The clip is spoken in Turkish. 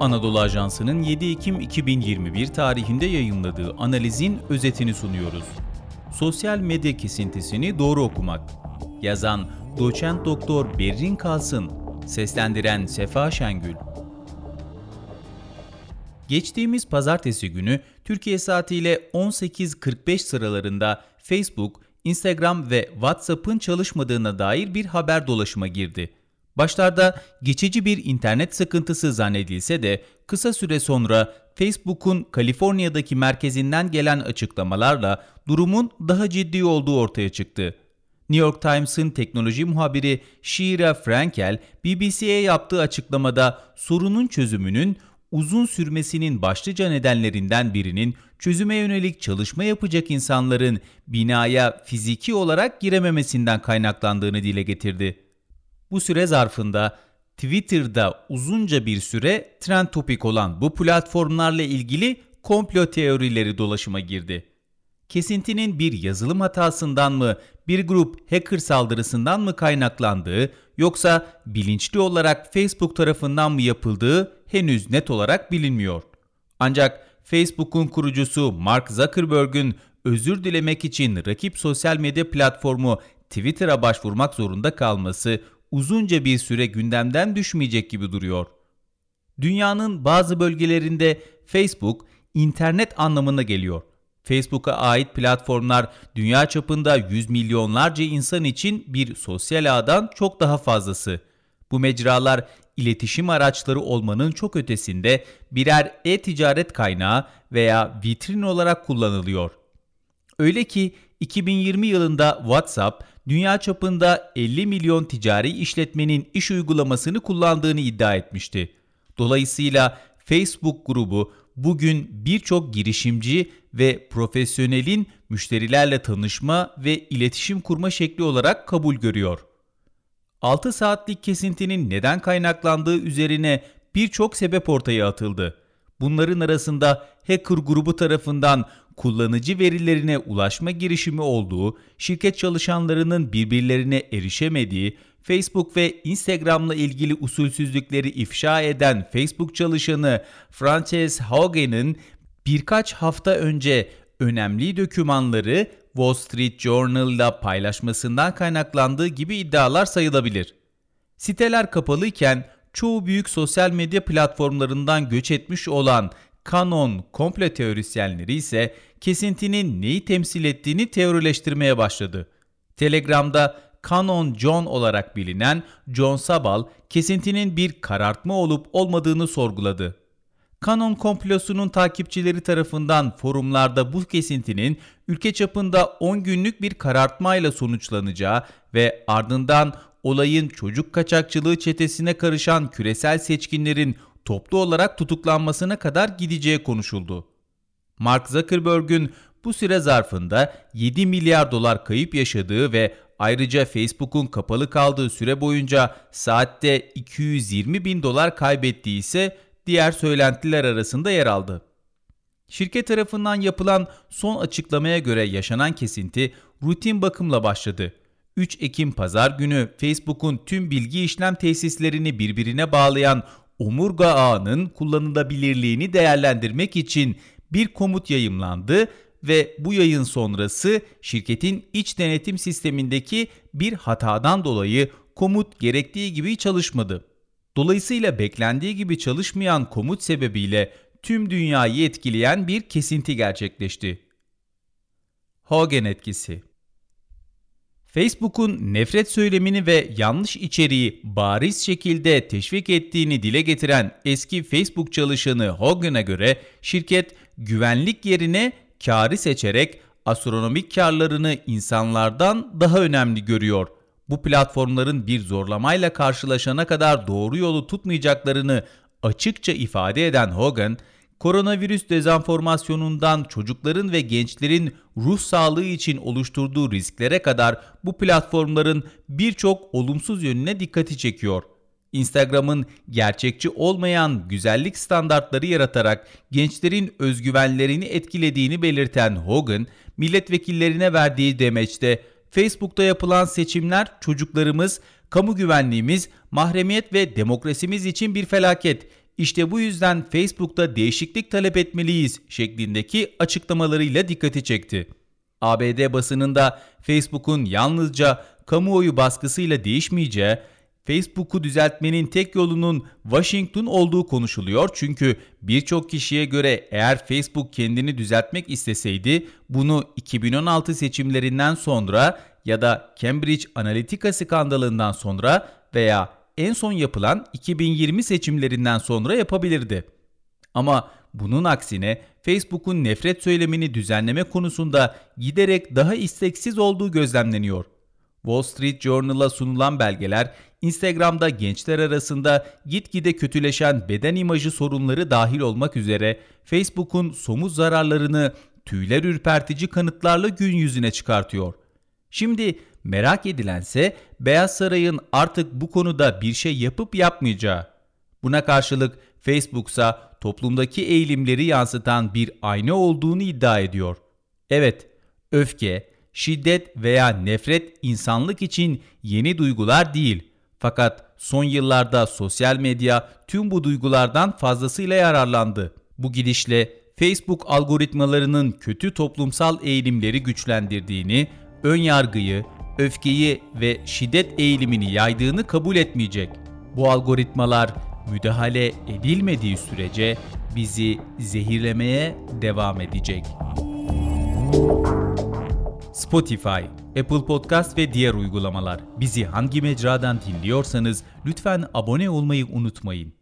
Anadolu Ajansı'nın 7 Ekim 2021 tarihinde yayınladığı analizin özetini sunuyoruz. Sosyal medya kesintisini doğru okumak. Yazan Doçent Doktor Berrin Kalsın, seslendiren Sefa Şengül. Geçtiğimiz pazartesi günü Türkiye saatiyle 18.45 sıralarında Facebook, Instagram ve WhatsApp'ın çalışmadığına dair bir haber dolaşıma girdi. Başlarda geçici bir internet sıkıntısı zannedilse de kısa süre sonra Facebook'un Kaliforniya'daki merkezinden gelen açıklamalarla durumun daha ciddi olduğu ortaya çıktı. New York Times'ın teknoloji muhabiri Shira Frankel, BBC'ye yaptığı açıklamada sorunun çözümünün uzun sürmesinin başlıca nedenlerinden birinin çözüme yönelik çalışma yapacak insanların binaya fiziki olarak girememesinden kaynaklandığını dile getirdi. Bu süre zarfında Twitter'da uzunca bir süre trend topik olan bu platformlarla ilgili komplo teorileri dolaşıma girdi. Kesintinin bir yazılım hatasından mı, bir grup hacker saldırısından mı kaynaklandığı yoksa bilinçli olarak Facebook tarafından mı yapıldığı henüz net olarak bilinmiyor. Ancak Facebook'un kurucusu Mark Zuckerberg'ün özür dilemek için rakip sosyal medya platformu Twitter'a başvurmak zorunda kalması uzunca bir süre gündemden düşmeyecek gibi duruyor. Dünyanın bazı bölgelerinde Facebook internet anlamına geliyor. Facebook'a ait platformlar dünya çapında yüz milyonlarca insan için bir sosyal ağdan çok daha fazlası. Bu mecralar iletişim araçları olmanın çok ötesinde birer e-ticaret kaynağı veya vitrin olarak kullanılıyor. Öyle ki 2020 yılında WhatsApp dünya çapında 50 milyon ticari işletmenin iş uygulamasını kullandığını iddia etmişti. Dolayısıyla Facebook grubu bugün birçok girişimci ve profesyonelin müşterilerle tanışma ve iletişim kurma şekli olarak kabul görüyor. 6 saatlik kesintinin neden kaynaklandığı üzerine birçok sebep ortaya atıldı. Bunların arasında hacker grubu tarafından kullanıcı verilerine ulaşma girişimi olduğu, şirket çalışanlarının birbirlerine erişemediği, Facebook ve Instagram'la ilgili usulsüzlükleri ifşa eden Facebook çalışanı Frances Haugen'in birkaç hafta önce önemli dokümanları Wall Street Journal'da paylaşmasından kaynaklandığı gibi iddialar sayılabilir. Siteler kapalıyken çoğu büyük sosyal medya platformlarından göç etmiş olan kanon komplo teorisyenleri ise kesintinin neyi temsil ettiğini teorileştirmeye başladı. Telegram'da Canon John olarak bilinen John Sabal kesintinin bir karartma olup olmadığını sorguladı. Canon komplosunun takipçileri tarafından forumlarda bu kesintinin ülke çapında 10 günlük bir karartmayla sonuçlanacağı ve ardından olayın çocuk kaçakçılığı çetesine karışan küresel seçkinlerin toplu olarak tutuklanmasına kadar gideceği konuşuldu. Mark Zuckerberg'ün bu süre zarfında 7 milyar dolar kayıp yaşadığı ve ayrıca Facebook'un kapalı kaldığı süre boyunca saatte 220 bin dolar kaybettiği ise diğer söylentiler arasında yer aldı. Şirket tarafından yapılan son açıklamaya göre yaşanan kesinti rutin bakımla başladı. 3 Ekim pazar günü Facebook'un tüm bilgi işlem tesislerini birbirine bağlayan omurga ağının kullanılabilirliğini değerlendirmek için bir komut yayımlandı ve bu yayın sonrası şirketin iç denetim sistemindeki bir hatadan dolayı komut gerektiği gibi çalışmadı. Dolayısıyla beklendiği gibi çalışmayan komut sebebiyle tüm dünyayı etkileyen bir kesinti gerçekleşti. Hogan etkisi Facebook'un nefret söylemini ve yanlış içeriği bariz şekilde teşvik ettiğini dile getiren eski Facebook çalışanı Hogan'a göre şirket güvenlik yerine karı seçerek astronomik karlarını insanlardan daha önemli görüyor. Bu platformların bir zorlamayla karşılaşana kadar doğru yolu tutmayacaklarını açıkça ifade eden Hogan, koronavirüs dezenformasyonundan çocukların ve gençlerin ruh sağlığı için oluşturduğu risklere kadar bu platformların birçok olumsuz yönüne dikkati çekiyor. Instagram'ın gerçekçi olmayan güzellik standartları yaratarak gençlerin özgüvenlerini etkilediğini belirten Hogan, milletvekillerine verdiği demeçte Facebook'ta yapılan seçimler çocuklarımız, kamu güvenliğimiz, mahremiyet ve demokrasimiz için bir felaket İşte bu yüzden Facebook'ta değişiklik talep etmeliyiz şeklindeki açıklamalarıyla dikkati çekti. ABD basınında Facebook'un yalnızca kamuoyu baskısıyla değişmeyeceği, Facebook'u düzeltmenin tek yolunun Washington olduğu konuşuluyor çünkü birçok kişiye göre eğer Facebook kendini düzeltmek isteseydi bunu 2016 seçimlerinden sonra ya da Cambridge Analytica skandalından sonra veya en son yapılan 2020 seçimlerinden sonra yapabilirdi. Ama bunun aksine Facebook'un nefret söylemini düzenleme konusunda giderek daha isteksiz olduğu gözlemleniyor. Wall Street Journal'a sunulan belgeler Instagram'da gençler arasında gitgide kötüleşen beden imajı sorunları dahil olmak üzere Facebook'un somut zararlarını tüyler ürpertici kanıtlarla gün yüzüne çıkartıyor. Şimdi merak edilense Beyaz Saray'ın artık bu konuda bir şey yapıp yapmayacağı. Buna karşılık Facebook ise toplumdaki eğilimleri yansıtan bir ayna olduğunu iddia ediyor. Evet, öfke, şiddet veya nefret insanlık için yeni duygular değil. Fakat son yıllarda sosyal medya tüm bu duygulardan fazlasıyla yararlandı. Bu gidişle Facebook algoritmalarının kötü toplumsal eğilimleri güçlendirdiğini, ön yargıyı, öfkeyi ve şiddet eğilimini yaydığını kabul etmeyecek. Bu algoritmalar müdahale edilmediği sürece bizi zehirlemeye devam edecek. Spotify, Apple Podcast ve diğer uygulamalar. Bizi hangi mecradan dinliyorsanız lütfen abone olmayı unutmayın.